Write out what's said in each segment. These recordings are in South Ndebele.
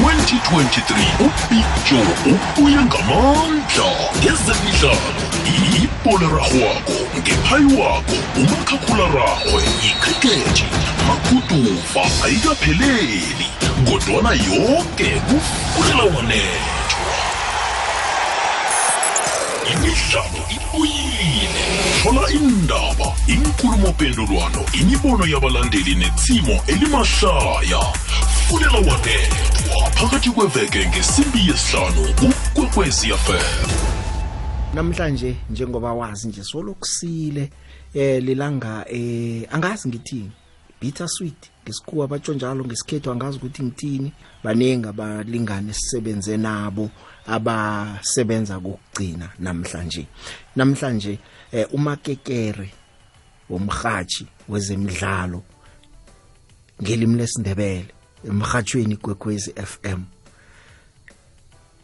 2023 ubig joe ubuye ngamandla ngezemidlalo ipolerarhwako ngephayi wakho umakhakhulwararhwe ikhrikethi makuduva ayikapheleli kodwana yoke kufulela wanethwa imidlalo ibuyile thola indaba inkulumo-pendulwano imibono yabalandeli netsimo elimahlaya fulela wadedwa phakathi kweveke ngesimbi yesihlanu kukwekwezi yafela namhlanje njengoba wazi nje solo kusile eh lilanga eh angazi ngithini bitter sweet ngesikhuwa batsho njalo ngesikhethu angazi ukuthi ngithini baningi abalingani sisebenze nabo abasebenza kokugcina namhlanje namhlanje eh, umakekere womhathi wezemidlalo ngelimi lesindebele emhathweni kwekwezi FM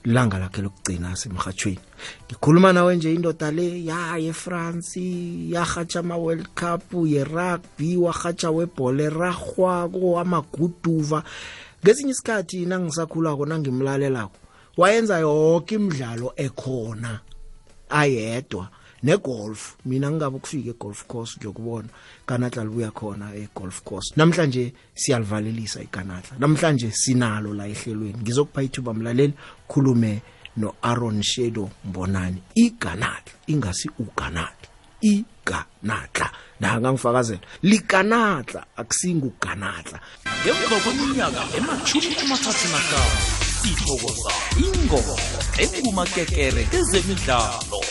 langa lakhe lokugcina asemhathweni ngikhuluma nawe nje indoda le ya yefrance yarhatsha ama-world cup yerugby warhatsha webhole rahwako amaguduva ngesinye isikhathi nangisakhulako nangimlalelako wayenza yoke imidlalo ekhona ayedwa negolf mina ngingabe ukufika egolf course ngiyokubona kanadlala ubuya khona egolf course namhlanje siyalivalelisa iganatla namhlanje sinalo la ehlelweni ngizokupha ithuba mlaleli khulume no-aron shedo mbonani iganatla ingasi uganatla iganatla nangangifakazela liganatla akusinguganatla ngemva kweminyaka emashumi amathathu nahlanu sithokoza ingoma engumakekere kezemidlalo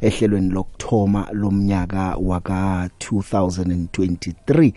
ehlelweni lokuthoma lomnyaka waka 2023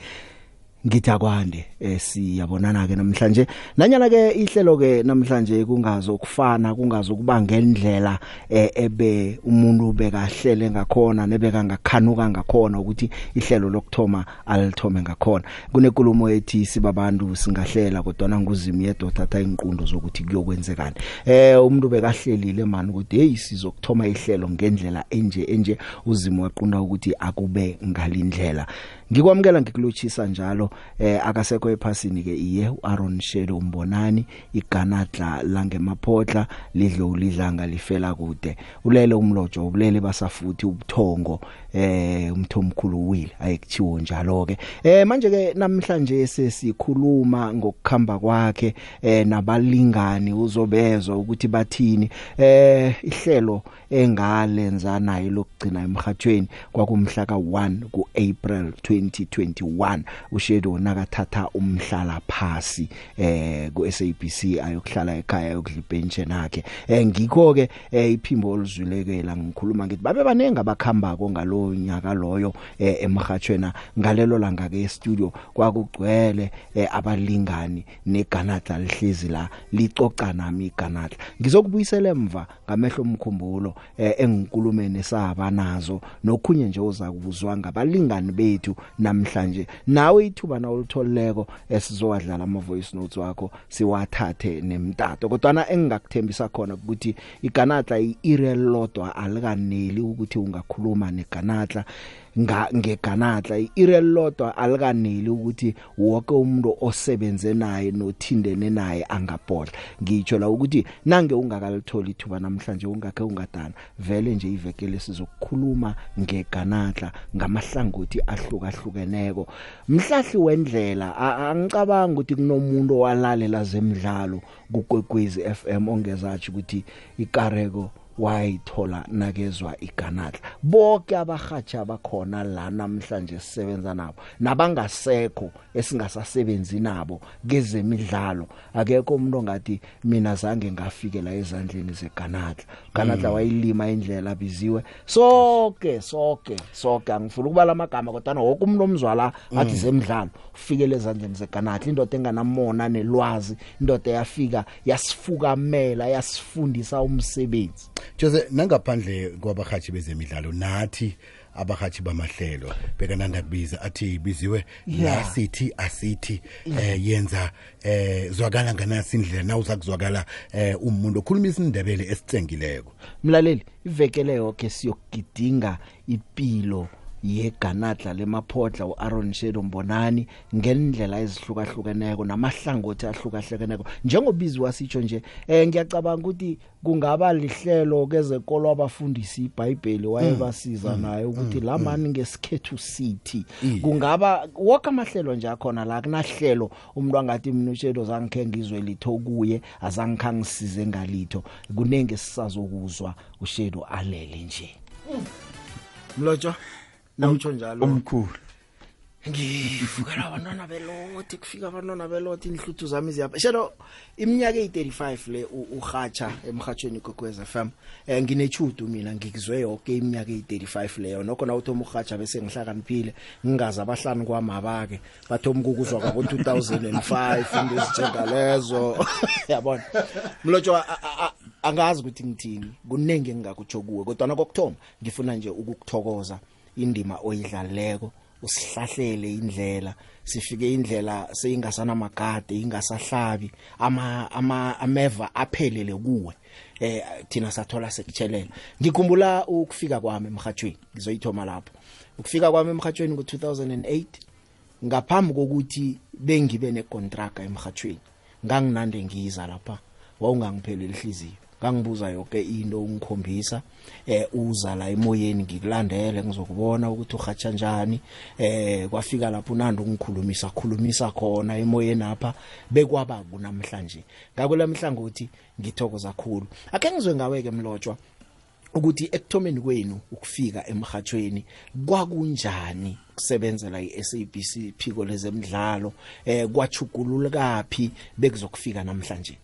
ngithi akwande eh, siyabonana ke namhlanje nanyana ke ihlelo ke namhlanje kungazo ukufana kungazo ukuba ngendlela eh, ebe umuntu bekahlele ngakhona nebeka ngakhanuka ngakhona ukuthi ihlelo lokthoma alithome ngakhona kunekulumo ethi sibabantu singahlela kodwa nguzimu yedwa thatha inqundo zokuthi kuyokwenzekani eh umuntu bekahlelile mani ukuthi hey sizokuthoma ihlelo ngendlela enje enje uzimu waqunda ukuthi akube ngalindlela ngikwamukela ngikulochisa njalo eh akasekho ephasini ke iye uAaron Shele umbonani iganadla langemaphotla lidlo ulidlanga lifela kude ulele umlojo ubulele basafuthi ubuthongo eh umtho omkhulu uwile ayekuthiwo njalo ke eh manje ke namhlanje sesikhuluma ngokukhamba kwakhe eh nabalingani uzobezwa ukuthi bathini eh ihlelo engalenza naye lokugcina emhathweni kwakumhla ka1 kuApril 2021 ushedo nakathatha umhlala phasi eh kuSABC ayokuhlala ekhaya ayokudla ipension yakhe eh ngikho ke eh iphimbo olizwilekela ngikhuluma ngithi babe baningi abakhambako ngalo nyaka loyo eh emhathweni ngalelo langa ke studio kwakugcwele eh, abalingani neganatla lihlezi la licoca nami iganatla ngizokubuyisela emva ngamehlo omkhumbulo eh, engikulumene saba nazo nokhunye nje uza kubuzwa ngabalingani bethu namhlanje nawe ithuba na olitholeko esizowadlala ama voice notes wakho siwathathe nemtato kodwana engingakuthembisa khona ukuthi iganatla i-iri elilodwa alikaneli ukuthi ungakhuluma neganatla ngeganatla i-iri elilodwa alikaneli ukuthi woke umuntu osebenze naye nothindene naye angabhodla ngitsho la ukuthi nange ungakalitholi ithuba namhlanje ungakhe ungadana vele nje ivekele sizokukhuluma ngeganatla ngamahlangothi ahlukahlukeneko mhlahli wendlela angicabanga ukuthi kunomuntu owalalela zemidlalo kugwegwezi FM ongezathi ukuthi ikareko wayithola nakezwa iganatla bonke abahatsha abakhona la namhlanje sisebenza nabo nabangasekho esingasasebenzi nabo kezemidlalo akekho umuntu ongathi mina zange ngafikela ezandleni zeGanadla Ganadla mm. wayilima indlela biziwe soke soke soke angifuni ukubala amagama kodwa wonke umuntu omzwala athi mm. zemidlalo ufikele ezandleni zeGanadla indoda enganamona nelwazi indoda yafika yasifukamela yasifundisa umsebenzi Jose nangaphandle kwabahathi bezemidlalo nathi abahatshi bamahlelo bekananda kubiza athi biziwe yeah. la sithi asithi yeah. eh, yenza eh, zwakala nganasi indlela na uza kuzwakala eh, umuntu okhuluma isindebele esitsengileko mlaleli ivekele yoke siyokugidinga ipilo yeganadla lemaphodla uAaron Shedo Mbonani ngendlela ezihlukahlukeneko namahlangothi ahlukahlukeneko njengobizi wasitsho nje eh ngiyacabanga ukuthi kungaba lihlelo kezekolo abafundisi iBhayibheli wayebasiza mm. mm. naye ukuthi mm. lamani ngesikhethu sithi kungaba wonke amahlelo nje akhona la kunahlelo umuntu angathi mina uTshelo zangikhe ngizwe litho kuye azangikhangisize ngalitho kunenge sisazokuzwa uShelo alele nje Mlotsho nawutsho njalo omkhulu ngivukela abantwana belothi kufika abantwana belothi inhluthu zami ziyapha shelo iminyaka eyi-35 le urhatsha emrhatshweni kokwez f m um eh, nginechudu mina ngikuzwe yoke iminyaka eyi-35 leyo nokho na uthoma urhatsha bese ngihlakaniphile ngingazi abahlanu kwami abake bathoma ukukuzwa kwabo-2005 into ezinjengalezo yabona mlotshwa angazi ukuthi ngithini kuningi engingakutsho kuwe kodwana kokuthoma ngifuna nje ukukuthokoza indima oyidlaleko usihlahlele indlela sifike indlela seyingasana magade ingasahlabi ama ama ameva aphelele kuwe eh thina sathola sekutshelela ngikhumbula ukufika kwami emhathweni ngizoyithoma lapho ukufika kwami emhathweni ngo2008 ngaphambi kokuthi bengibe nekontraga emhathweni nganginande ngiyiza lapha wawungangipheleli ihliziyo ngangibuza yonke into ungikhombisa eh uza la emoyeni ngikulandele ngizokubona ukuthi uhatsha njani eh kwafika lapho unandi ungikhulumisa khulumisa khona emoyeni apha bekwaba kunamhlanje ngakho lamhlangothi ngithokoza kakhulu akhe ngizwe ngawe ke mlotshwa ukuthi ekuthomeni kwenu ukufika emhathweni kwakunjani kusebenzela iSABC phiko lezemidlalo eh kwachugulula kaphi bekuzokufika namhlanje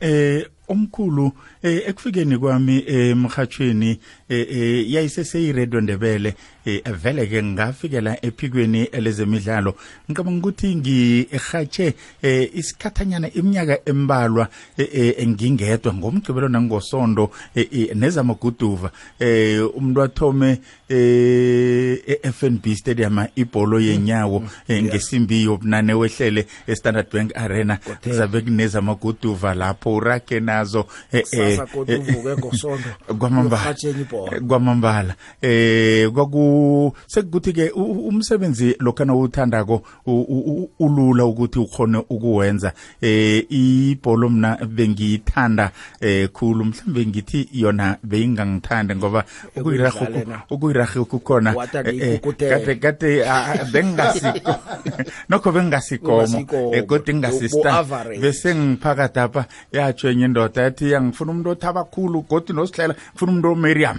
eh omkhulu eh, ekufikeni kwami emhathweni eh, eh, eh, yayiseseyiradio ndebele Eh, vele ke ngafikela ephikweni elezemidlalo ngicabanga ukuthi ngirhatshe eh, isikhathanyana iminyaka embalwa eh, ngingedwa ngomgqibelo nangosondo nezamaguduva umuntu athome e-fnb stadium ibholo yenyawo mm-hmm. ngesimbi yobunane wehlele estandard bank arena kuzabe kunezamaguduva lapho urage nazo kwamambala eh kwaku sekuthi ke umsebenzi lokho nawuthandako ulula ukuthi ukhone ukuwenza eh ibholo mina bengiyithanda eh khulu mhlambe ngithi yona beyingangithanda ngoba ukuyiraga ukuyiraga ukukhona eh, kade kade bengasiko nokho bengasikomo eh, kodwa ngasista bese ngiphakathi apha yatsho enye indoda yathi yangifuna umuntu othaba khulu godi nosihlela ngifuna umuntu omeriam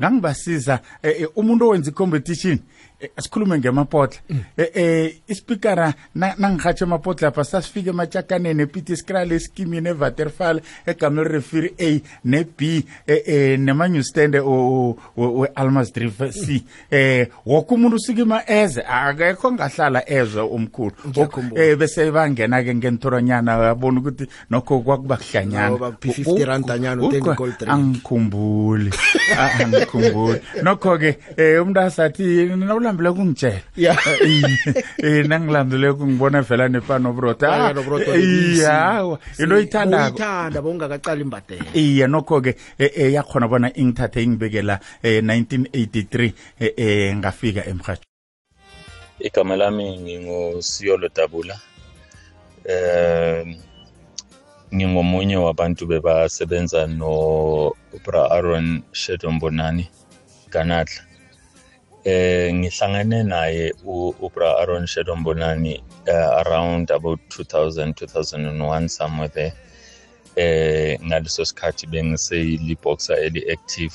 ngangibasiza eh, eh, umuntu owenza i-competition eh, sikhulume ngemapotla mm. eh, eh, ispikara nangihatshe amapotla apha sasifike ematshakaneni epiti scral eskimini evaterfal egamel refir a ne-b eh, eh, nemanyustende we-almas drive c mm. eh, woke umuntu usuke ima eze akekho ngahlala ezwe umkhulu eh, bese bangena-ke ngenthoronyana abona ukuthi nokho kwakuba kuhlanyana angikhumbuli angikhumbuli nokho-ke um umntu asathi nawulambile kungitshela um nangilambile kungibona vela nepanobrot ah, iyawa into oyithandakobongakaqali imbadela iye nokho-ke eh, eh, yakhona bona ingithathe ingibekela um 1983 um ngafika emhatsho Igama lami nginguSiyo Lotabula. Eh ngingomunye wabantu bebasebenza no Bra Aaron Shedo Mbonani Ganatla. Eh ngihlangene naye uBra Aaron Shedo Mbonani uh, around about 2000 2001 somewhere there. Eh ngaleso sikhathi bengiseyiliboxer eli active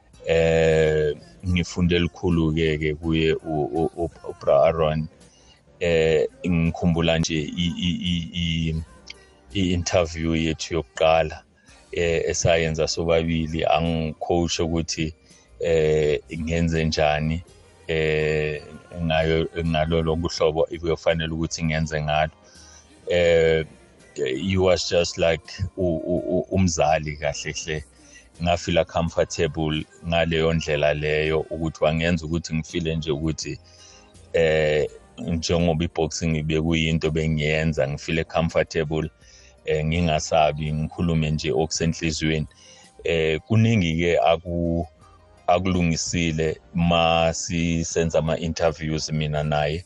eh ngifunde elikhulu ke ke kuye uBra Aaron eh ngikhumbula nje i interview yethu yokuqala eh esayenza sobabili angicoach ukuthi eh ngenze njani eh ngayo ngalolo kuhlobo ikuyofanele ukuthi ngenze ngalo eh you was just like umzali kahle hle ngafila comfortable ngaleyo ndlela leyo ukuthi wangenza ukuthi ngifile nje ukuthi eh njengoba i-boxing bekuyinto bengiyenza ngifile comfortable eh ngingasabi ngikhulume nje okusenhliziyweni eh kuningi ke aku akulungisile ma sisenza ama interviews mina naye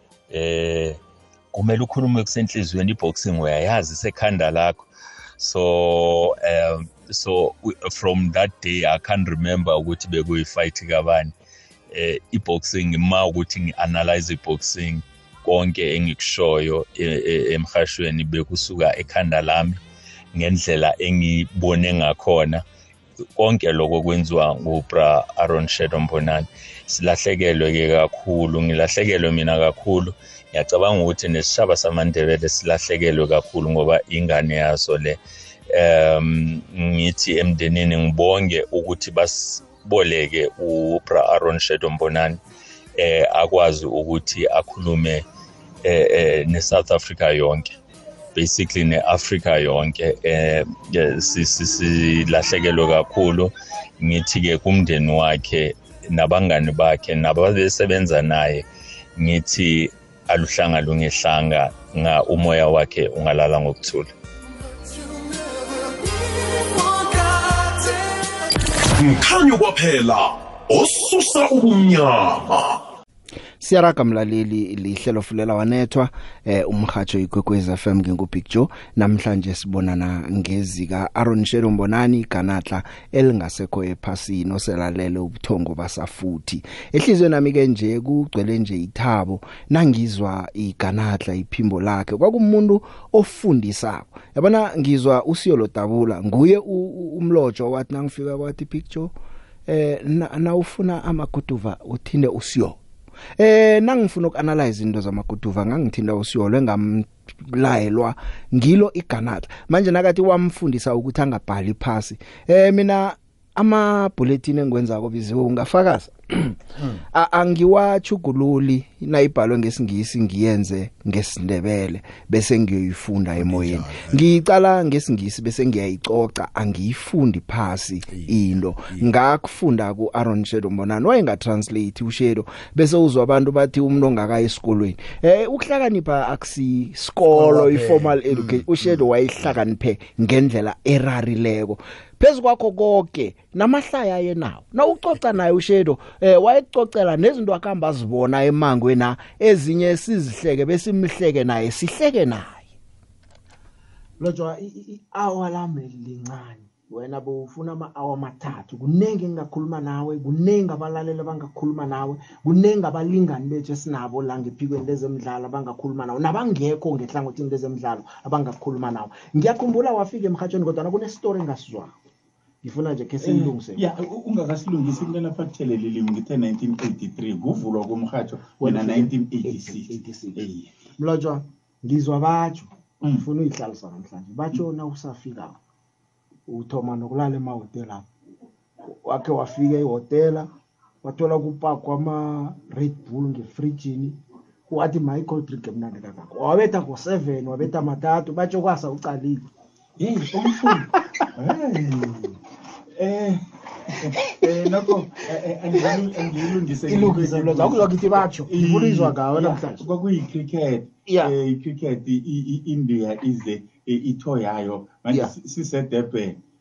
eh kumele ukhulume kusenhliziyweni iboxing uyayazi sekhanda lakho so um so from that day i can't remember ukuthi bekuyi-fight kabani eh iboxing ma ukuthi ngi-analyze iboxing konke engikushoyo e, e, emhashweni bekusuka ekhanda lami ngendlela engibone ngakhona konke lokho kwenziwa ngubra aron shedo mbonani silahlekelwe ke kakhulu ngilahlekelwe mina kakhulu ngiyacabanga ukuthi nesishaba samandebele silahlekelwe kakhulu ngoba ingane yaso le um ngithi emndenini ngibonge ukuthi basiboleke ubra aron shedo mbonani eh akwazi ukuthi akhulume eh, eh ne-south africa yonke basically ne-afrika yonke um silahlekelwe kakhulu ngithi-ke kumndeni wakhe nabangani bakhe nababesebenza naye ngithi aluhlanga lungehlanga nga umoya wakhe ungalala ngokuthula mkhanyo kwaphela osusa ubumnyama siyaraga mlaleli lihlelo fulela wanethwa eh umhajo ikwekwezi FM ngingubig Joe namhlanje sibonana ngezika Aaron Shelo Mbonani Ganatla elingasekho ephasini oselalele ubuthongo basafuthi ehlizwe nami ke nje kugcwele nje ithabo nangizwa iganatla iphimbo lakhe kwakumuntu ofundisako yabona ngizwa usiyolo dabula nguye umlojo wathi nangifika kwathi picture eh nawufuna amaguduva uthinde usiyo eh nangifuna ukuanalyze into zamaguduva ngangithinda usiyolo engamlayelwa ngilo iganata manje nakathi wamfundisa ukuthi angabhali phasi eh mina ama bulletin engwenza ko biziwe ungafakaza angiwachugululi nayibhalwe ngesingisi ngiyenze ngesindebele bese ngiyoyifunda emoyeni ngiyicala ngesingisi bese ngiyayicoca angiyifundi phasi into ngakufunda ku Aaron Shedo mbonani wayenga translate uShedo bese uzwa abantu bathi umuntu ongaka esikolweni eh ukuhlakanipha akusi skolo iformal mm, education uShedo mm. wayihlakaniphe ngendlela erarileko phezu kwakho konke namahlaya yenawo nawucoca naye ushedo eh wayecocela nezinto akamba zibona emangwe na ezinye sizihleke besimhleke naye sihleke naye lojwa iawa lami lincane wena bowufuna ama-awa amathathu kuningi engingakhuluma nawe kuningi abalaleli abangakhuluma nawe kuningi abalingani bethu esinabo la ngephikweni lezemidlalo abangakhuluma nawo nabangekho ngehlangothini lezemidlalo abangakhuluma nawo ngiyakhumbula wafika emhathweni kodwana kunesitori engasizwako ngifuna nje khe eh, siyilungise ya ungakasilungisi kulena fakutshele lilimi ngithe 1983 kuvulwa komrhatsho wena 1986 mlotshwa ngizwa batsho mm. ngifuna uyihlalisa namhlanje batsho na usafikako uthoma nokulala emahotela wakhe wafika ihotela wathola kupakwa ama-red bull ngefrijini wathi ma-cold drink emnandi kangako wabetha ngo-seven wabetha matatu batsho kwasa ucalile yeyi omfuni um Eh nokho angiyilungise ilungise lo zakuzoka ithi batsho ngifuna izwa ngawo namhlanje kwakuyi cricket eh i cricket i India ize itho yayo manje sisedebhe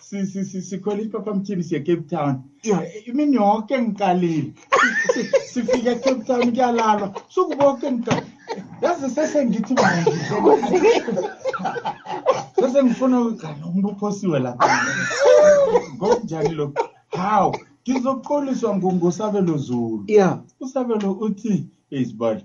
si- si- si- sikhwela isiphaphamthini siye cape town ya imini yonke ngiqalile Si- si- sifika ecape town kuyalalwa suku bonke ngiqalile yazi sesengithi mina ngidlile. sese ngifuna ugana umuntu uphosiwe lapha ngokunjani lokhu hawu ngizoxoliswa ngungusabelo zulu ya usabelo uthi izibali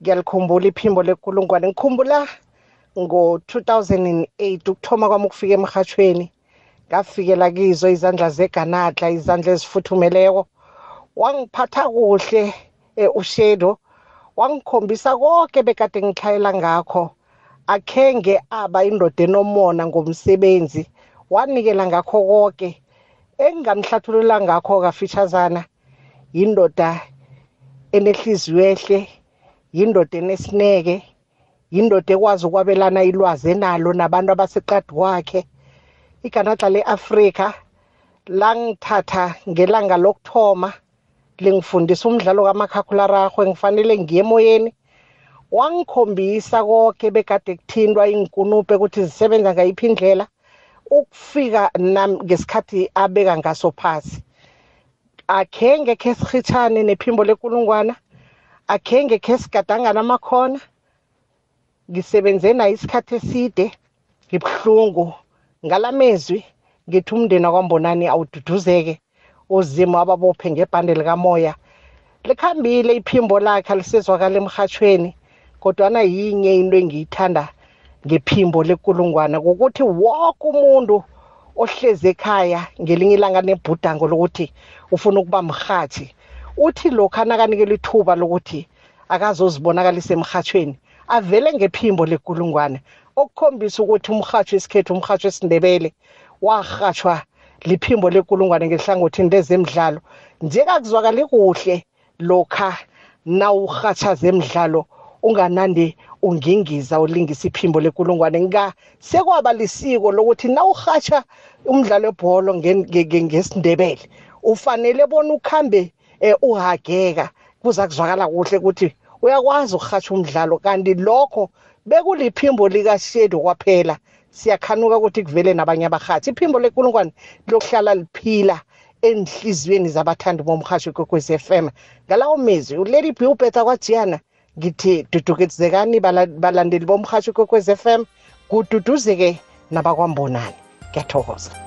ngiyalikhumbula iphimbo lekulungwane ngikhumbula ngo-2008 ukuthoma kwami ukufika emrhatshweni ngafikela kizo izandla zeganadla izandla ezifuthumeleko wangiphatha kuhle eh, ushedo wangikhombisa konke bekade ngitlhayela ngakho akhenge aba indoda enomona ngomsebenzi wanikela ngakho konke engingamhlathulula ngakho kafitshazana yindoda enehliziyo ehle yindoda enesineke yindoda ekwazi ukwabelana ilwazi enalo nabantu abaseqadi kwakhe iganatla le-afrika langithatha ngelanga lokuthoma lingifundisa umdlalo kamakhakhularaho ngifanele ngiye emoyeni wangikhombisa konke bekade kuthintwa iinkunuphe ukuthi zisebenza ngayiphi indlela ukufika nam ngesikhathi abeka ngaso phasi akhenge khe sirhitshane nephimbo lekulungwana akhenge khe sigadangana amakhona ngisebenze naye isikhathi eside ngibuhlungu ngala mezwi ngithi umndeni wakwambonani awududuzeke uzimu ababophe ngebhande likamoya likhambile iphimbo lakhe alisizwakala emhatshweni kodwana yinye into engiyithanda ngephimbo lekulungwana kukuthi woke umuntu ohlezi ekhaya ngelinye ilanga nebhudango lokuthi ufuna ukuba mrhatshi uthi lokhu anakanikelwa ithuba lokuthi akazozibonakalisa emrhatshweni avele ngephimbo lekulungwane okukhombisa ukuthi umrhatshwa isikhethu umrhatshwa esindebele warhatshwa liphimbo lekulungwane ngehlangothini lezemidlalo njekakuzwakali kuhle lokha nawurhatsha zemidlalo unganandi ungingiza ulingisa iphimbo lekulungwane nga sekwaba lisiko lokuthi nawurhatsha umdlalo webholo ngesindebele ufanele bona ukhambe um uhageka kuza kuzwakala kuhle ukuthi uyakwazi ukurhatsha umdlalo kanti lokho bekuliphimbo likashedi kwaphela siyakhanuka ukuthi kuvele nabanye abarhatsi iphimbo lekulungwane lokuhlala liphila enhliziyweni zabathandi bomhasho ikwekwezi f m ngalawo mezwi ulady b ubhetha kwajiyana ngithi dudukedzekani balandeli bomhasho ikwekwezi f m kududuzeke nabakwambonani ngiyathokoza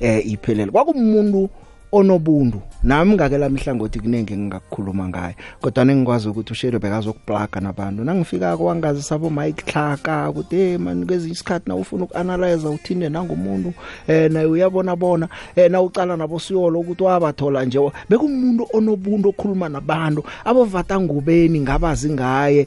eh iphelele kwakumuntu onobuntu nami ngakela mihlangothi kunenge ngingakukhuluma ngayo kodwa nengikwazi ukuthi ushelo bekazokuplaga nabantu nangifika kwangazi sabo Mike Tlaka ukuthi hey man kwezinye isikhathi na ufuna ukuanalyze uthinde nangomuntu eh naye uyabona bona eh na ucala nabo siyolo ukuthi wabathola nje bekumuntu onobuntu okhuluma nabantu abovata ngubeni ngabazi ngaye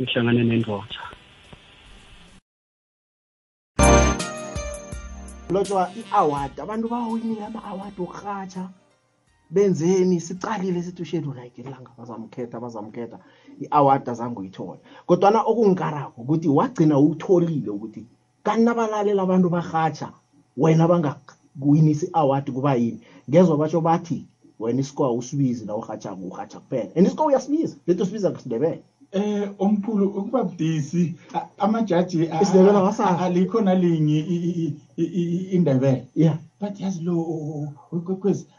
ngihlangane nendoda lotshwa i-award abantu bawinile ama-award wokurhatsha benzeni siqalile sithi ushedu like ilanga bazamkhetha bazamkhetha i-award azange uyithole kodwana okungikarako ukuthi wagcina uwutholile ukuthi kanti nabalalela abantu barhatsha wena bangakuwinisi i-award kuba yini ngezwa batsho bathi wena isikowa usibizi na urhatshako urhatsha kuphela and isikowa uyasibiza lethi usibiza ngesindebele eh omkhulu ukuba budisi amajaji isindebele wasazi alikho nalinye indebele yeah but yazi lo kwekwezi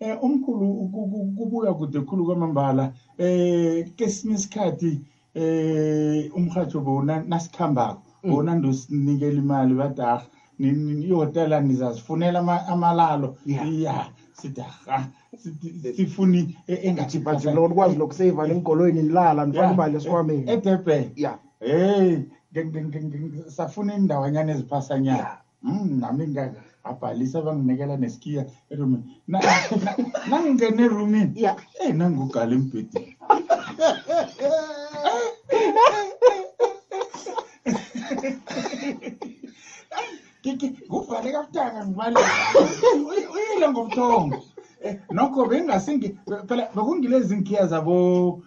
Eh umkhulu kubuya kude khulu kwamambala eh kesinye isikhathi eh umhajo bona nasikhambako mm. bona ndosinikela imali badah ihotela nizazifunela amalalo ya sidaha sifuni e, engathi bajelo nikwazi lokuseva nengolweni nilala nifake imali esikhwameni edurban ya hey safuna iindawanyana eziphasanyana Mm, nami ngaka abhalisa banginikela nesikiya erumini Na- na- nangingene erumini ya eyi nangigugala embhedeni kiki nguvale kabutaka ngivale Uy- uyile ngobuthongo Eh, nokho bengingasingi phela bekungilezi nkhiya zabo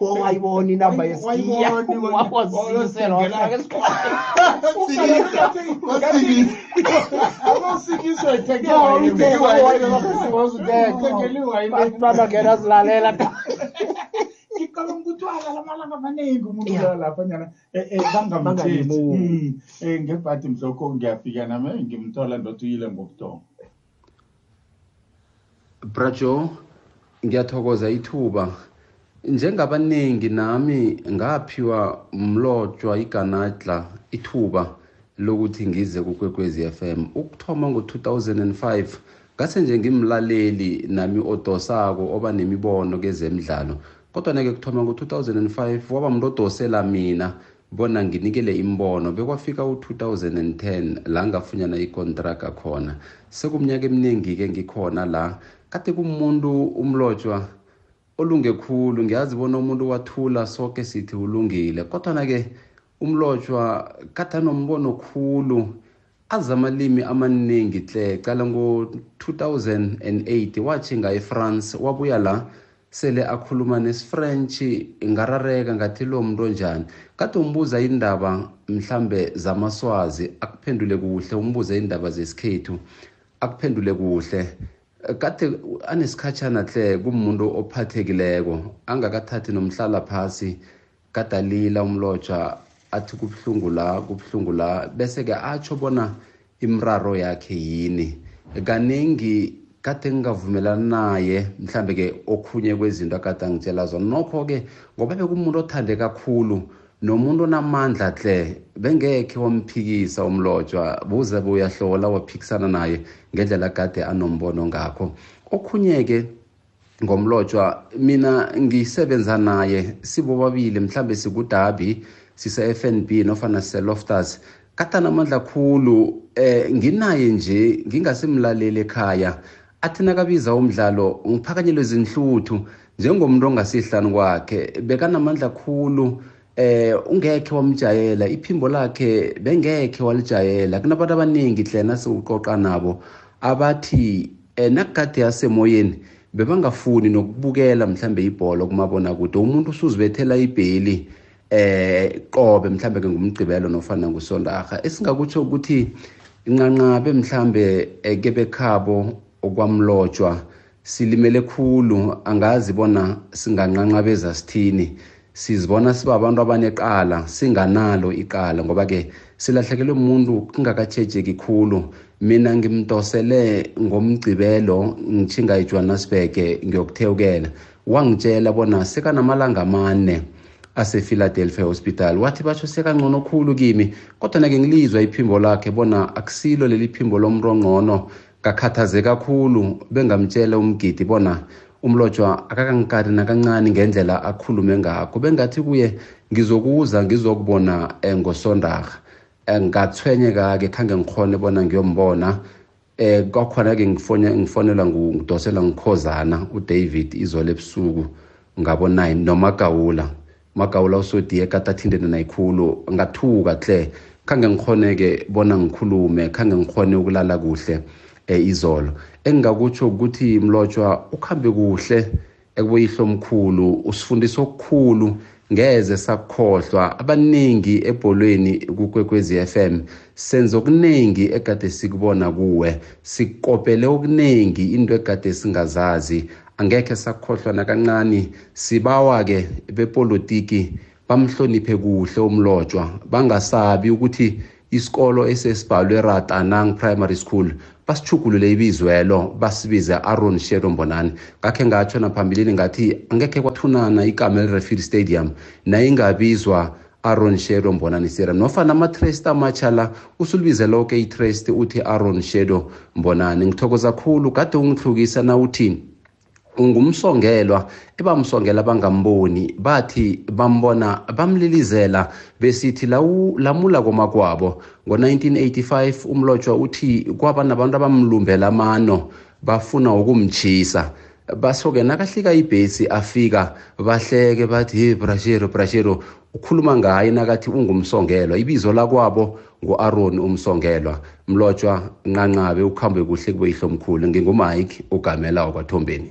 owayibona inamba yesigiya wawazisela wafaka esikhwaabantwana ngena silalela ngicabanga ukuthi walala amalanga amaningi umuntu ulala lapha nyana bangamthethii ngebhadi mhlokho ngiyafika nami ngimthola ndothi uyile ngobudongo brajo ngiyathokoza ithuba njengabaningi nami ngaphiwa mlotshwa iganadla ithuba lokuthi ngize kukwekwezi f m ukuthoma ngo-2005 ngase nje ngimlaleli nami odosako oba nemibono kezemidlalo kodwa neke kuthoma ngo-2005 waba mntu odosela mina bona nginikele imbono bekwafika u-2010 la ngafunyana ikontraga khona sekumnyaka eminingi-ke ngikhona la kade kumuntu umlotshwa olunge khulu ngiyazi bona umuntu wathula soke sithi ulungile kodwana-ke umlotshwa kade anombono khulu azi amalimi amaningi tle cala ngo-2008 wathinga efrance wabuya la sele akhuluma nesifrentshi ngarareka ngathi lo mntu onjani kade umbuza indaba mhlambe zamaswazi akuphendule kuhle umbuze indaba zesikhethu akuphendule kuhle kade anesikhatshana tle kumuntu ophathekileko angakathathi nomhlala phasi kadalila umlotjha athi kubuhlungu la kubuhlungu la bese-ke atsho bona imraro yakhe yini kaningi kade ngingavumelani naye mhlambe-ke okhunye kwezinto akade angitshela zona nokho-ke ngoba bekumuntu othande kakhulu nomuntu onamandla hle bengekhe wamphikisa umlotshwa buze buyahlola waphikisana naye ngendlela kade anombono ngakho okhunye-ke ngomlotshwa mina ngisebenza naye sibobabili mhlambe sikudabi sise-fnb nofana sise-lofters katana amandla khulu eh nginaye nje ngingasimlaleli ekhaya athi nakabiza umdlalo ngiphakanyelwe zinhluthu njengomuntu ongasihlani kwakhe bekanamandla khulu eh ungekhe wamjayela iphimbo lakhe bengekhe walijayela kunabantu abaningi hlena siwuqoqa nabo abathi um nagade asemoyeni bebangafuni nokubukela mhlambe ibhola kumabona kude umuntu usuzibethela ibheli eh qobe mhlambe ke ngumgcibelo nofana ngusondarha esingakutsho ukuthi inqanqabe mhlambe eke eh, bekhabo okwamlotshwa silimele khulu angazi bona singanqanqabeza sithini sizibona sibabantu abanecala singanalo icala ngoba-ke silahlekelwe umuntu kungakatshejeki khulu mina ngimdosele ngomgcibelo ngitshinga ejohannesburg ngiyokuthewukela wangitshela bona sekanamalanga amane asephiladelphia hospital wathi basho sekangcono khulu kimi kodwa nake ngilizwa iphimbo lakhe bona akusilo leli phimbo lomrongcono ngakhathazeka khulu bengamtshela umgidi bona umlotshwa akakangikati nakancane ngendlela akhulume ngakho bengathi kuye ngizokuza ngizokubona um ngosondarha um ngathwenyeka-ke khange ngikhone bona ngiyombona um kwakhona-ke ngifonelwa ngidosela ngikhozana udavid izolo ebusuku ngabo-nine nomagawula magawula usodi ekata athindene nayikhulu ngathuka hle khange ngikhone-ke bona ngikhulume khange ngikhone ukulala kuhle e izolo engingakutsho ukuthi mlotshwa ukuhambe kuhle ekubuyihlo omkhulu usifundisa okukhulu ngeze sakukhohlwa abaningi ebholweni kukwekwezi FM senze okuningi egade sikubona kuwe sikopele okuningi into egade singazazi angekhe sakhohlwa nakancani sibawa-ke bepolitiki bamhloniphe kuhle umlotshwa bangasabi ukuthi isikolo esesibhalwe ratanang primary school basichugulule ibizwelo basibize aron shero mbonani ngakhe ngatsho naphambilini ngathi angekhe kwathunana ikamel refield stadium nayingabizwa Aaron Shadow Mbonani Sira nofana ama-trust amatsha la usulibize loke i-trust uthi Aaron Shadow Mbonani ngithokoza khulu kade ungihlukisa na uthini ungumsongelwa ebamsongela bangamboni bathi bambona bamlilizela besithi lamula komakwabo ngo-1985 umlotshwa uthi kwaba nabantu abamlumbela amano bafuna ukumtshisa basoke nakahlika ibhesi afika bahleke bathi he brashero brashero ukhuluma ngaye nakathi ungumsongelwa ibizo lakwabo ngu-aroni umsongelwa mlotshwa nqanqabe ukhambe kuhle kube yihlomkhulu ngingumike ugamela wakwathombeni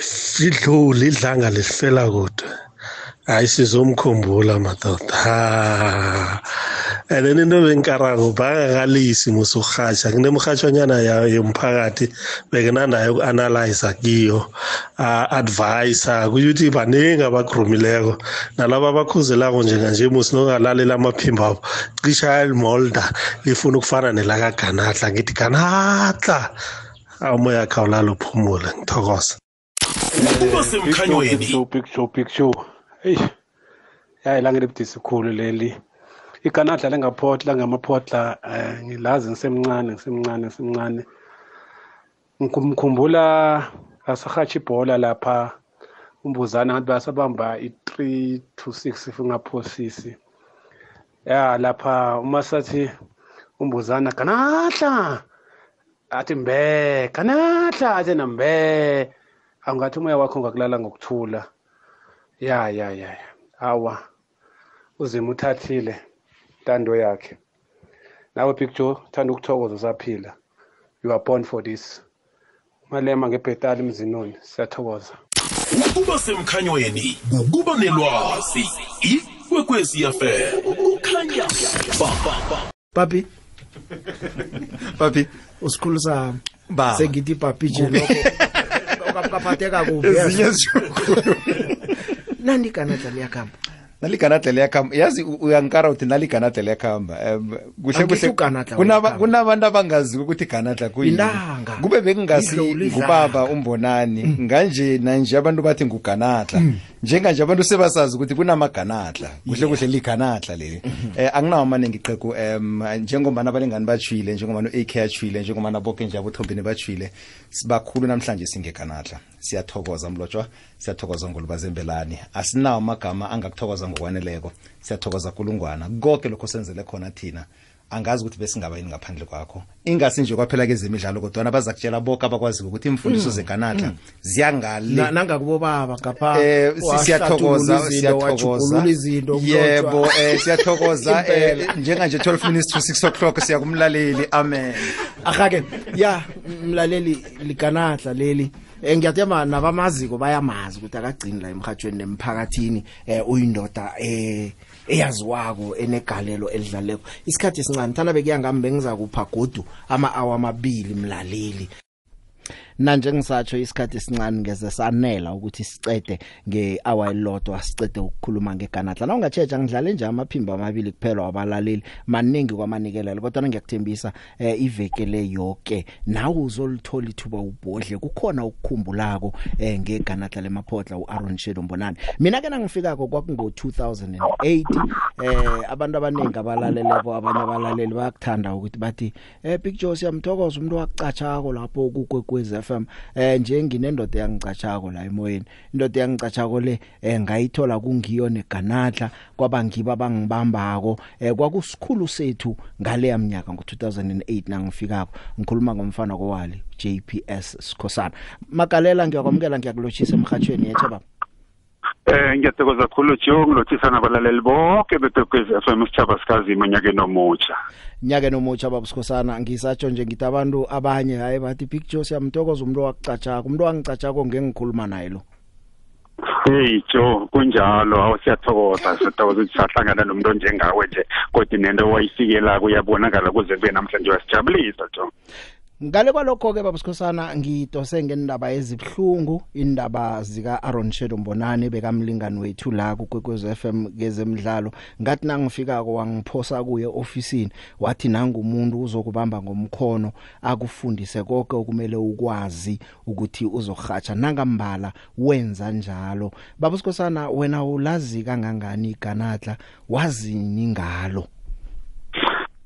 sidlule idlanga lesifela kude hayi sizomkhumbula madoda ha and then into bengikarako bangakalisi musa ukurhatsha nginemrhatshwanyana yomphakathi bekinanayo uku-analyza kiyo a-advisa kusho ukuthi baningi abagrumileko nalaba abakhuzelako njenganje musi nongalalela amaphimbo abo cisha elimolda lifuna ukufana nelakaganatla ngithi ganatla awumoya akhawulala uphumule ngithokoza ukuba semkhanyweni big show big show eyi yayi langa libudisi khulu leli igana adlale ngaphotla ngamaphotla um eh, ngilazi ngisemncane ngisemncane ngisemncane ngikhumbula asahatsha ibhola lapha umbuzana ngathi basabamba i-three to six if ungaphosisi ya lapha uma sathi umbuzana ganahla athi mbe kanatla athi nambe awungathi umoya wakho ungakulala ngokuthula ya ya ya awa uzima uthathile ntando yakhe nawe big joe thanda ukuthokoza usaphila you are born for this malema ngebhetali mzinoni siyathokoza ukuba semkhanyweni ukuba nelwazi ikwekwezi yafela ukhanya papi papi usikhulu sami baba sengithi papi nje lokho ukaphatheka kubi ezinye zikhulu nandiganadla liyakhamba naliganadla liyakhamba yazi uyangikara uthi naliganadla liyakhamba um kuhle kuhle kunabantu abangaziwe ukuthi ganadla kuyilanga kube bekungasi ngubaba umbonani mm. nganje nanje abantu bathi nguganadla mm. njenganje abantu sebasazi ukuthi kunamaganadla kuhle kuhle liganadla leli mhm. eh anginawo amaningi iqhegu um njengombana abalingani bajwile njengombana u-ak ajwile njengombana boke nje abothombini bajwile sibakhulu namhlanje singeganadla siyathokoza mlotshwa siyathokoza ngolubazembelani asinawo amagama angakuthokoza ngokwaneleko siyathokoza kulungwana konke lokho senzele khona thina angazi ukuthi besingaba yini ngaphandle kwakho ingasi nje kwaphela kezemidlalo kodwana baza kutshela boke abakwaziyo ukuthi iimfundiso mm. zeganatla mm. ziyangale nangakubobaba ngapha eh, siyathokoza siyathokoza izinto yebo eh, siyathokoza eh, njenganje 12 minutes to 6 o'clock siya kumlaleli amen ahake ya mlaleli liganatla leli eh ngiyathemba nabamaziko bayamazi ukuthi akagcini la emhathweni nemphakathini eh uyindoda eh eyaziwako enegalelo elidlaleko isikhathi esincane thana bekuyangami bengizakupha godu ama-awa amabili mlaleli nanje ngisatsho isikhathi esincane ngeze sanela ukuthi sicede ngehour elilodwa sicede ukukhuluma ngeganatla na ungatsheja ngidlale nje amaphimbo amabili kuphela wabalaleli maningi kwamanikelelo kodwa ngiyakuthembisa eh, iveke le yoke nawe uzolithola ithuba ubhodle kukhona ukukhumbulako eh, ngeganatla lemaphotla uAron Shedo Mbonani mina ke nangifikako kwakungo 2008 eh abantu abaningi abalaleleko abanye abalaleli bayakuthanda ukuthi bathi eh Big Joe siyamthokoza umuntu wakucatshako lapho ku Kwekwez FM eh njenginendoda yangicatshako la emoyeni indoda yangicatshako le eh ngayithola kungiyo neganadla kwaba ngiba abangibambako eh kwakusikhulu sethu ngale yamnyaka ngo2008 nangifikako ngikhuluma ngomfana kowali JPS Sikhosana magalela ngiyakwamukela ngiyakulochisa emhathweni yethe baba Eh ngiyathokoza khulu Joe ngilotshisa nabalaleli bonke betokezi FM isithaba sikazi manyake nomutsha. Nyake nomutsha baba sikhosana ngisatsho nje ngithi abantu abanye hayi bathi Big Joe siyamthokoza umuntu wakucatsha umuntu wangicatsha ko ngengikhuluma naye lo. heyi jo kunjalo awu siyathokoza sithokoza ukuthi sahlangana nomuntu onjengawe nje kodwa nento wayisikelako uyabonakala kuze kube namhlanje uyasijabulisa jo ngale kwalokho-ke babasikhosana ngidose ngendaba ezibuhlungu indaba zika-aron shedo mbonane bekamlingani wethu la kukwekwez f m kezemidlalo ngathi nangifikako wangiphosa kuye ofisini wathi nangumuntu uzokubamba ngomkhono akufundise konke okumele ukwazi ukuthi uzorhatsha nangambala wenza njalo baba sikosana wena ulazi kangangani iganadla wazini ngalo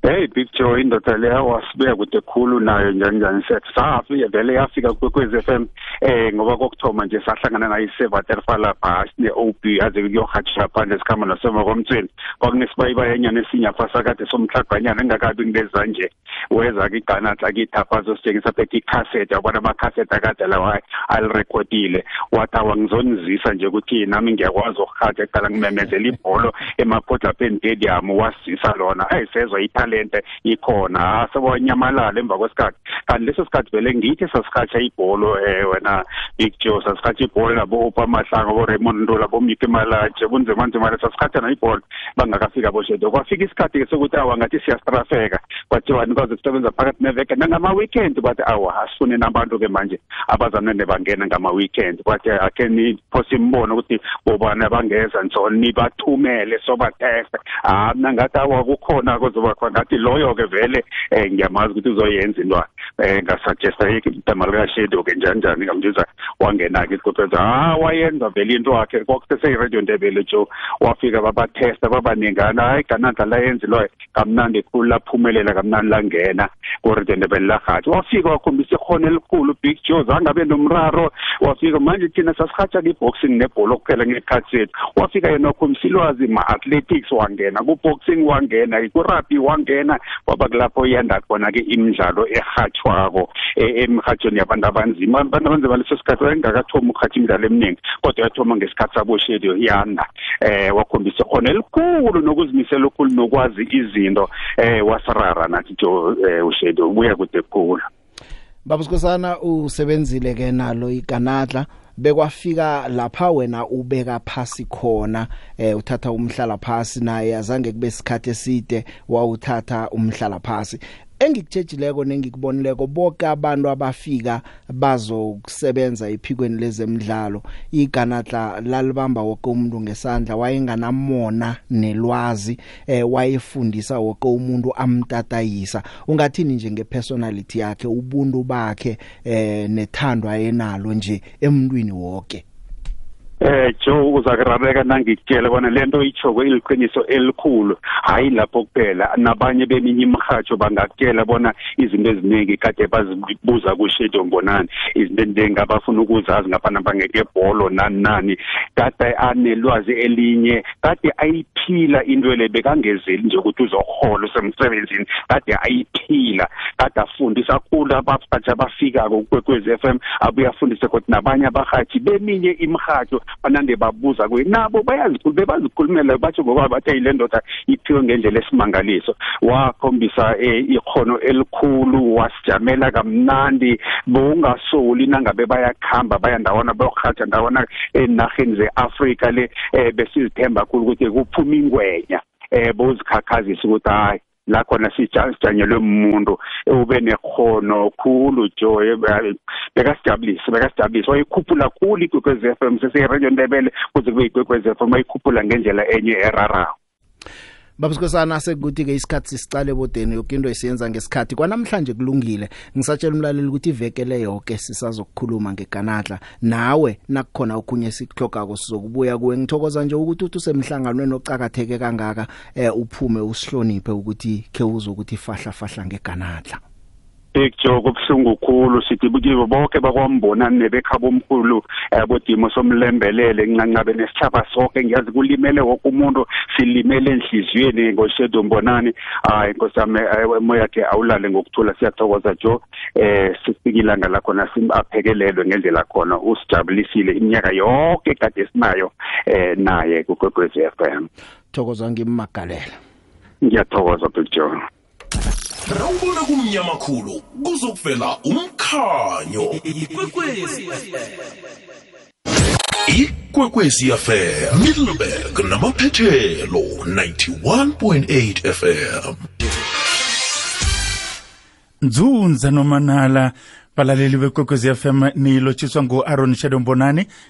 Hey Big Joe indoda leya wasibuya kude khulu nayo njani njani set safike vele yafika kwekwez FM eh ngoba kokuthoma nje sahlangana nayo iseva terfa lapha ne OB aze kuyohatshela phandle sikhamba nosema komthweni kwakunesibayiba yenyana esinyapha sakade somhlaganyana engakabi ngileza nje weza kighana sakithapha azositshengisa phethe ikhaseti yabona amakhaseti akade lawa alirekhodile wathi awa ngizonizisa nje ukuthi nami ngiyakwazi ukurhatha eqala ngimemezela ibholo emaphodlapheni stadium wasizisa lona eyi sezwa ithalente ikhona ah, sewanyamalala emva kwesikhathi kanti leso sikhathi vele ngithi sasirhatsha ibholo um eh, wena big joe sasirhatsha ibholo labo-opa mahlanga bo-raymond ndula bo-mike malaje bunzemanzemale sasirhatsha nayibholo bangakafika aboshedo kwafika isikhathi-ke sokuthi awa ngathi siyastrafeka kwathiwani kwaze kusebenza phakathi neveke nangama-weekend kwathi awa asifuneni abantu-ke manje abazanene bangena ngama-weekend kwathi akhe niphose imbono ukuthi bobana bangeza nso nibathumele sobateste ha mna ngathi awa kukhona kuzoba khona ngathi loyo-ke vele um ngiyamazi ukuthi uzoyenza intwana eh ngasuggesta yeke igama likashedi oke njani njani ngambiza wangena-ke isikotwenza ha wayenza vele into yakhe kwakuseseyiradio ndebele jo wafika babathesta babaningana hayi ganandla layenzi loyo kamnandi khulu laphumelela kamnandi langena koradio ndebele larhatshi wafika wakhombisa ikhono elikhulu big joe zange abe nomraro wafika manje thina sasirhatsha kwi-boxing nebholo kuphela ngekhathi sethu wafika yena wakhombisa ilwazi ma-athletics wangena ku-boxing wangena kurugby wangena kwaba kulapho yanda khona-ke imidlalo erhatshwako e, emrhatshweni yabantu abanzima abantu abanzima leso sikhathi wayengakathomi ukurhatha imidlalo eminingi kodwa yathoma ngesikhathi saboshediyo yanda um eh, wakhombisa khona elikhulu nokuzimisela okukhulu nokwazi izinto um wasirara nathi jo um eh, ushediyo ubuya kude khulu babusikhosana usebenzile ke nalo iganadla bekwafika lapha wena ubeka phasi khona eh uthatha umhlala phasi naye azange kube isikhathi eside wawuthatha umhlala phasi engikutshejileko nengikubonileko bonke abantu abafika bazokusebenza ephikweni lezemidlalo iganatla lalibamba wonke umuntu ngesandla wayenganamona nelwazi eh wayefundisa wonke umuntu amtatayisa ungathini nje ngepersonality yakhe ubuntu bakhe eh nethando ayenalo nje emntwini wonke Eh Joe uzakurabeka nangikutshela bona lento ichoko iliqiniso elikhulu hayi lapho kuphela nabanye beminye imhajo bangakutshela bona izinto eziningi kade bazibuza kushedo ngonani izinto eziningi abafuna ukuzazi ngapha nabangeke bholo nani nani kade anelwazi elinye kade ayiphila into le bekangezeli nje ukuthi uzohola usemsebenzini kade ayiphila kade afundisa khulu abaphathi abafikako kwekwezi f m abuye afundise kodwa nabanye abarhatshi beminye imirhatho banande babuza kuye nabo bebazikhulumela batsho ngokwabo bathi le ndoda iphiwe ngendlela esimangaliso wakhombisa um ikhono elikhulu bayakujamela kamnandi bowungasoli nangabe bayakuhamba baya ndawana bayokurhatha ndawana enarheni ze-afrika le um besizithemba khulu ukuthi kuphuma ingwenya um bowuzikhakhazisa ukuthi hayi la khona sijanyelwe mumuntu ube nekhono khulu jo bekasijabulise bekasijabulise wayikhuphula khulu igwegwez f m seseyiradio ndebele kuze kube yigwegwez f m wayikhuphula ngendlela enye erarawo babuskhosana sekuthi-ke isikhathi sisicale ebodeni yoke into esiyenza ngesikhathi kwanamhlanje kulungile ngisatshela umlaleli ukuthi ivekele yoke sisazokukhuluma ngeganadla nawe nakukhona okhunye sikuhlogako sizokubuya kuwe ngithokoza nje ukuthi uthi usemhlanganweni ocakatheke kangaka eh, uphume usihloniphe ukuthi khe uzokuthi fahla fahla ngeganadla big joe kubuhlungu khulu sithi kibo bonke bakwambona nebekhaba omkhulu eh, bodimo somlembelele ncancabe nesitshaba soke ngiyazi kulimele woke umuntu silimele enhliziyweni ngoshedu mbonani hayi nkosi yami eh, moya ke awulale ngokuthula siyathokoza jo eh sifike ilanga lakhona simaphekelelwe ngendlela khona usijabulisile iminyaka yonke kade sinayo eh naye kugogwezi f m thokoza ngimmagalelo ngiyathokoza big joe nawubona kumnyama khulu kuzokuvela umkhanyo ikwekwezi ikwekwezi fm middleburg namaphethelo 91.8 fm nzunza nomanala balaleli bekwekwezi fm nilotshiswa ngu-aron shadombonani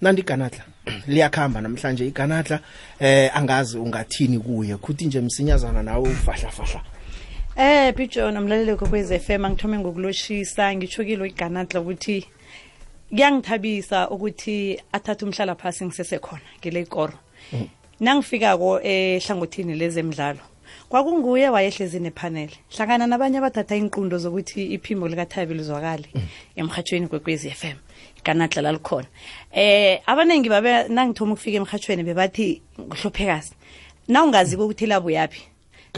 nandi iganadla liyakhamba namhlanje iganadla eh angazi ungathini kuye kuthi nje msinyazana nawe ufahla fahla Eh Pijo nomlaleli kokwez FM angithome ngokuloshisa ngithukile iganadla ukuthi kuyangithabisa ukuthi athathe umhlala phasi ngisese khona ngile ikoro mm. nangifikako ehlangothini lezemidlalo kwakunguye wayehlezi nephanele hlangana nabanye abathatha iinqundo zokuthi iphimbo likathabi lizwakale mm. emhathweni kwekwezi f m kanadla lalikhona eh abaningi babe nangithoma ukufika emhathweni bebathi ngihlophekazi nawungazi ukuthi labuyaphi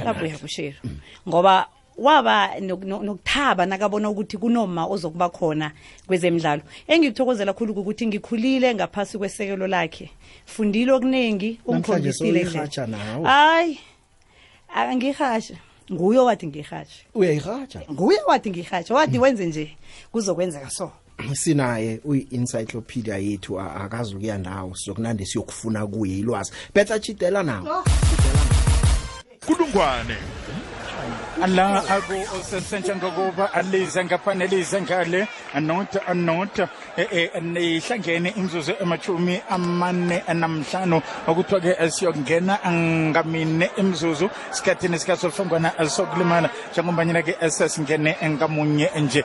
labuya kushiro mm. ngoba waba nokuthaba nakabona ukuthi kunoma ozokuba khona kwezemidlalo engikuthokozela khulu ukuthi ngikhulile ngaphasi kwesekelo lakhe fundile okuningi ungikhombisile hayi angihashe nguye owathi ngihashe uyayihatsha nguye owathi ngihashe wathi wenze nje kuzokwenzeka so sinaye uyi-encyclopedia yethu akazi ukuya ndawo sizokunande siyokufuna kuye ilwazi betha chidela nawo kulungwane Allah ago osesentsha ngokuba alize ngapha nelize ngale anota anota e, e, nihlangene imzuzu emashumi amane namhlanu okuthiwa-ke eh, siyokungena ngamine imzuzu sikhathini sikasofengwana sokulimala njengombanyana-ke eh, sesingene ngamunye nje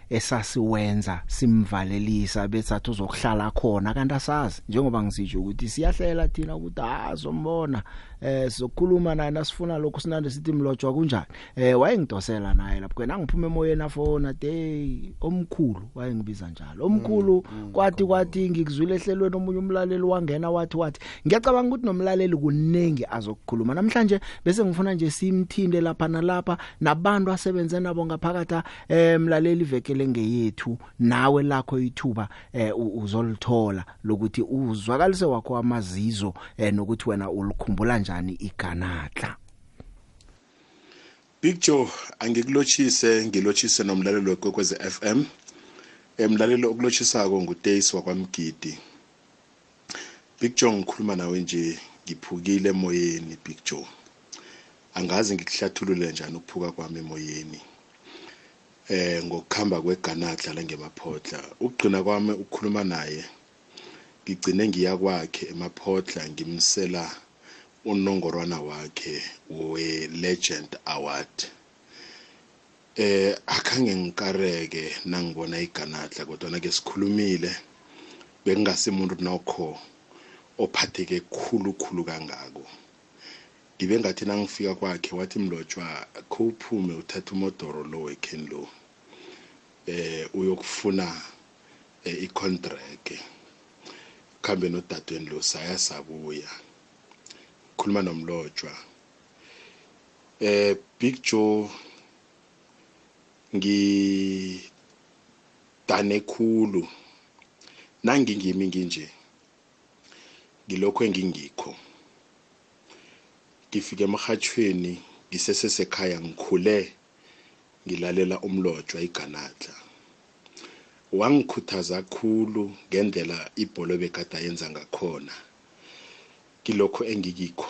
esasiwenza simvalelisa besathi uzokuhlala khona kanti asazi njengoba ngisitsho ukuthi siyahlela thina ukuthi azombona ah, eh sizokhuluma naye nasifuna lokho sinande sithi mlotshwa kunjani eh wayengidosela naye lapho kwena ngiphume emoyeni afona day omkhulu wayengibiza njalo omkhulu mm, mm, kwathi kwathi ngikuzwile ehlelweni omunye umlaleli wangena wathi wathi ngiyacabanga ukuthi nomlaleli kuningi azokukhuluma namhlanje bese ngifuna nje simthinde lapha nalapha nabantu asebenze nabo ngaphakatha eh mlaleli vekele ngeyethu nawe lakho ithuba eh uzolithola lokuthi uzwakalise wakho amazizo eh nokuthi wena ulikhumbula njani iganatla Big Joe angikulotshise ngilotshise nomlaleli wekwekwezi FM emlaleli eh, okulotshisa ko nguTace wakwamgidi Big Joe ngikhuluma nawe nje ngiphukile emoyeni Big Joe angazi ngikuhlathulule njani ukuphuka kwami emoyeni eh ngokuhamba kweganadla la ngemaphotla ukugcina kwami ukukhuluma naye ngigcine ngiya kwakhe emaphotla ngimsela unongorwana wakhe we-legend award eh akhange ngikareke nangibona iganadla kodwana ke sikhulumile bekungasemuntu nokho ophatheke khulu khulu kangako ngibe ngathi nangifika kwakhe wathi mlotshwa khowuphume uthatha umodoro lo wekheni lo eh uyokufuna eh, icontract khambe nodadweni lo saya sabuya khuluma nomlotshwa Eh Big Joe ngidane khulu nangingimi nginje ngilokho engingikho ngifike emrhatshweni ngisesesekhaya ngikhule ngilalela umlotshwa iganadla wangikhuthaza khulu ngendlela ibholo bekade yenza ngakhona kilokho engikikho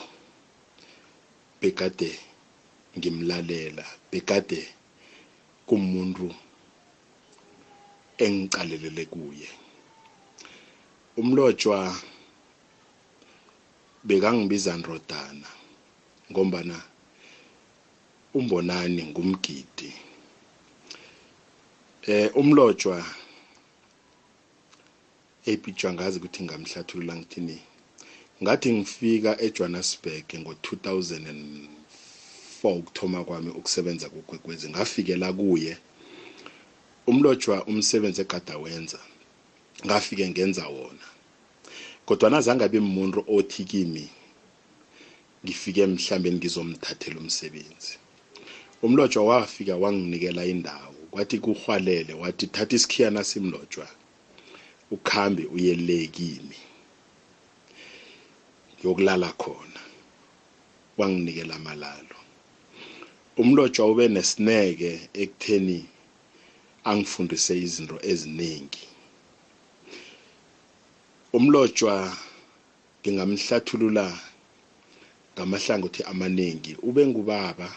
begade ngimlalela begade kumuntu engiqalelele kuye umlotshwa bekangibiza ndodana ngombana umbonani ngumgidi eh umlotshwa epitshwa ngazi ukuthi ngamhlathulula ngithini ngathi ngifika ejohannesburg ngo-2004 ukuthoma kwami ukusebenza kugwegwezi ngafikela kuye umlotshwa umsebenzi egada wenza ngafike ngenza wona kodwana zange abe muntu othi kimi ngifike mhlambe ngizomthathela umsebenzi umlotshwa wafika wanginikela indawo kwathi kurhwalele wathi thatha isikhiyana simlotshwa ukhambe uye le kimi ngiyokulala khona wanginikela amalalo umlotshwa ube nesineke ekutheni angifundise izinto eziningi umlotshwa ngingamhlathulula ngamahlangothi amaningi ube ngubaba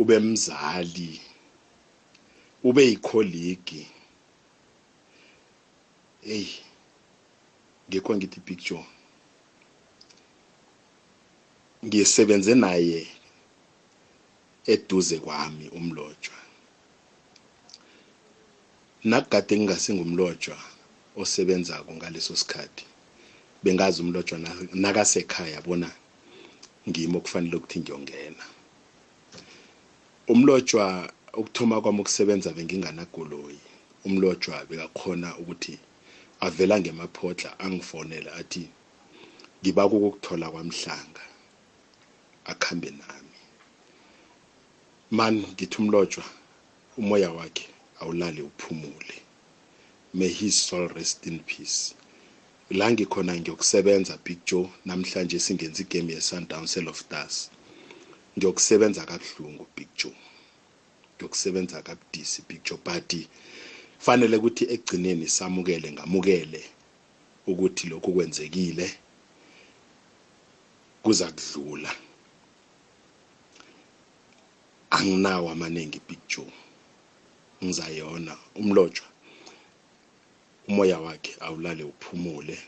ube mzali ube yikholigi eyi ngekho ngithi big joe ngisebenze naye eduze kwami umlotshwa nakugade ngingasingumlotshwa osebenzako ngaleso sikhathi bengazi umlotshwa nakasekhaya bona ngimo kufanele ukuthi ngiyongena umlotshwa ukuthoma kwami ukusebenza benginganagoloyi umlotshwa bekakhona ukuthi avela ngemaphotla angifonele athi ngiba kukukuthola kwamhlanga akhambe nami man ngithi umlotshwa umoya wakhe awulale uphumule may his soul rest in peace La ngikhona ngiyokusebenza Big Joe namhlanje singenza igame yeSundowns eLoftus. Ngiyokusebenza kabuhlungu Big Joe. Ngiyokusebenza kabudisi Big Joe but fanele ukuthi ekugcineni samukele ngamukele ukuthi lokhu kwenzekile kuza kudlula. Anginawo amaningi Big Joe. Ngizayona umlotshwa umoya wakhe awulale uphumule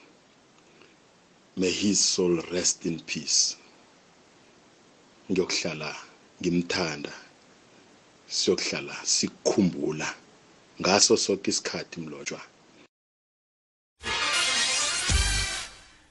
may his soul rest in peace ngiyokuhlala ngimthanda siyokuhlala sikukhumbula ngaso soke isikhathi mlotshwa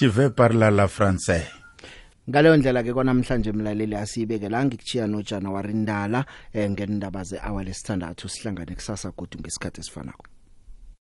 je vais parler la français ngaleyo ndlela ke kwanamhlanje mlaleli asiyibekelanga ikuchiya nojana warindala eh, ngendaba ze-awa lesithandathu sihlangane kusasa godu ngesikhathi esifanako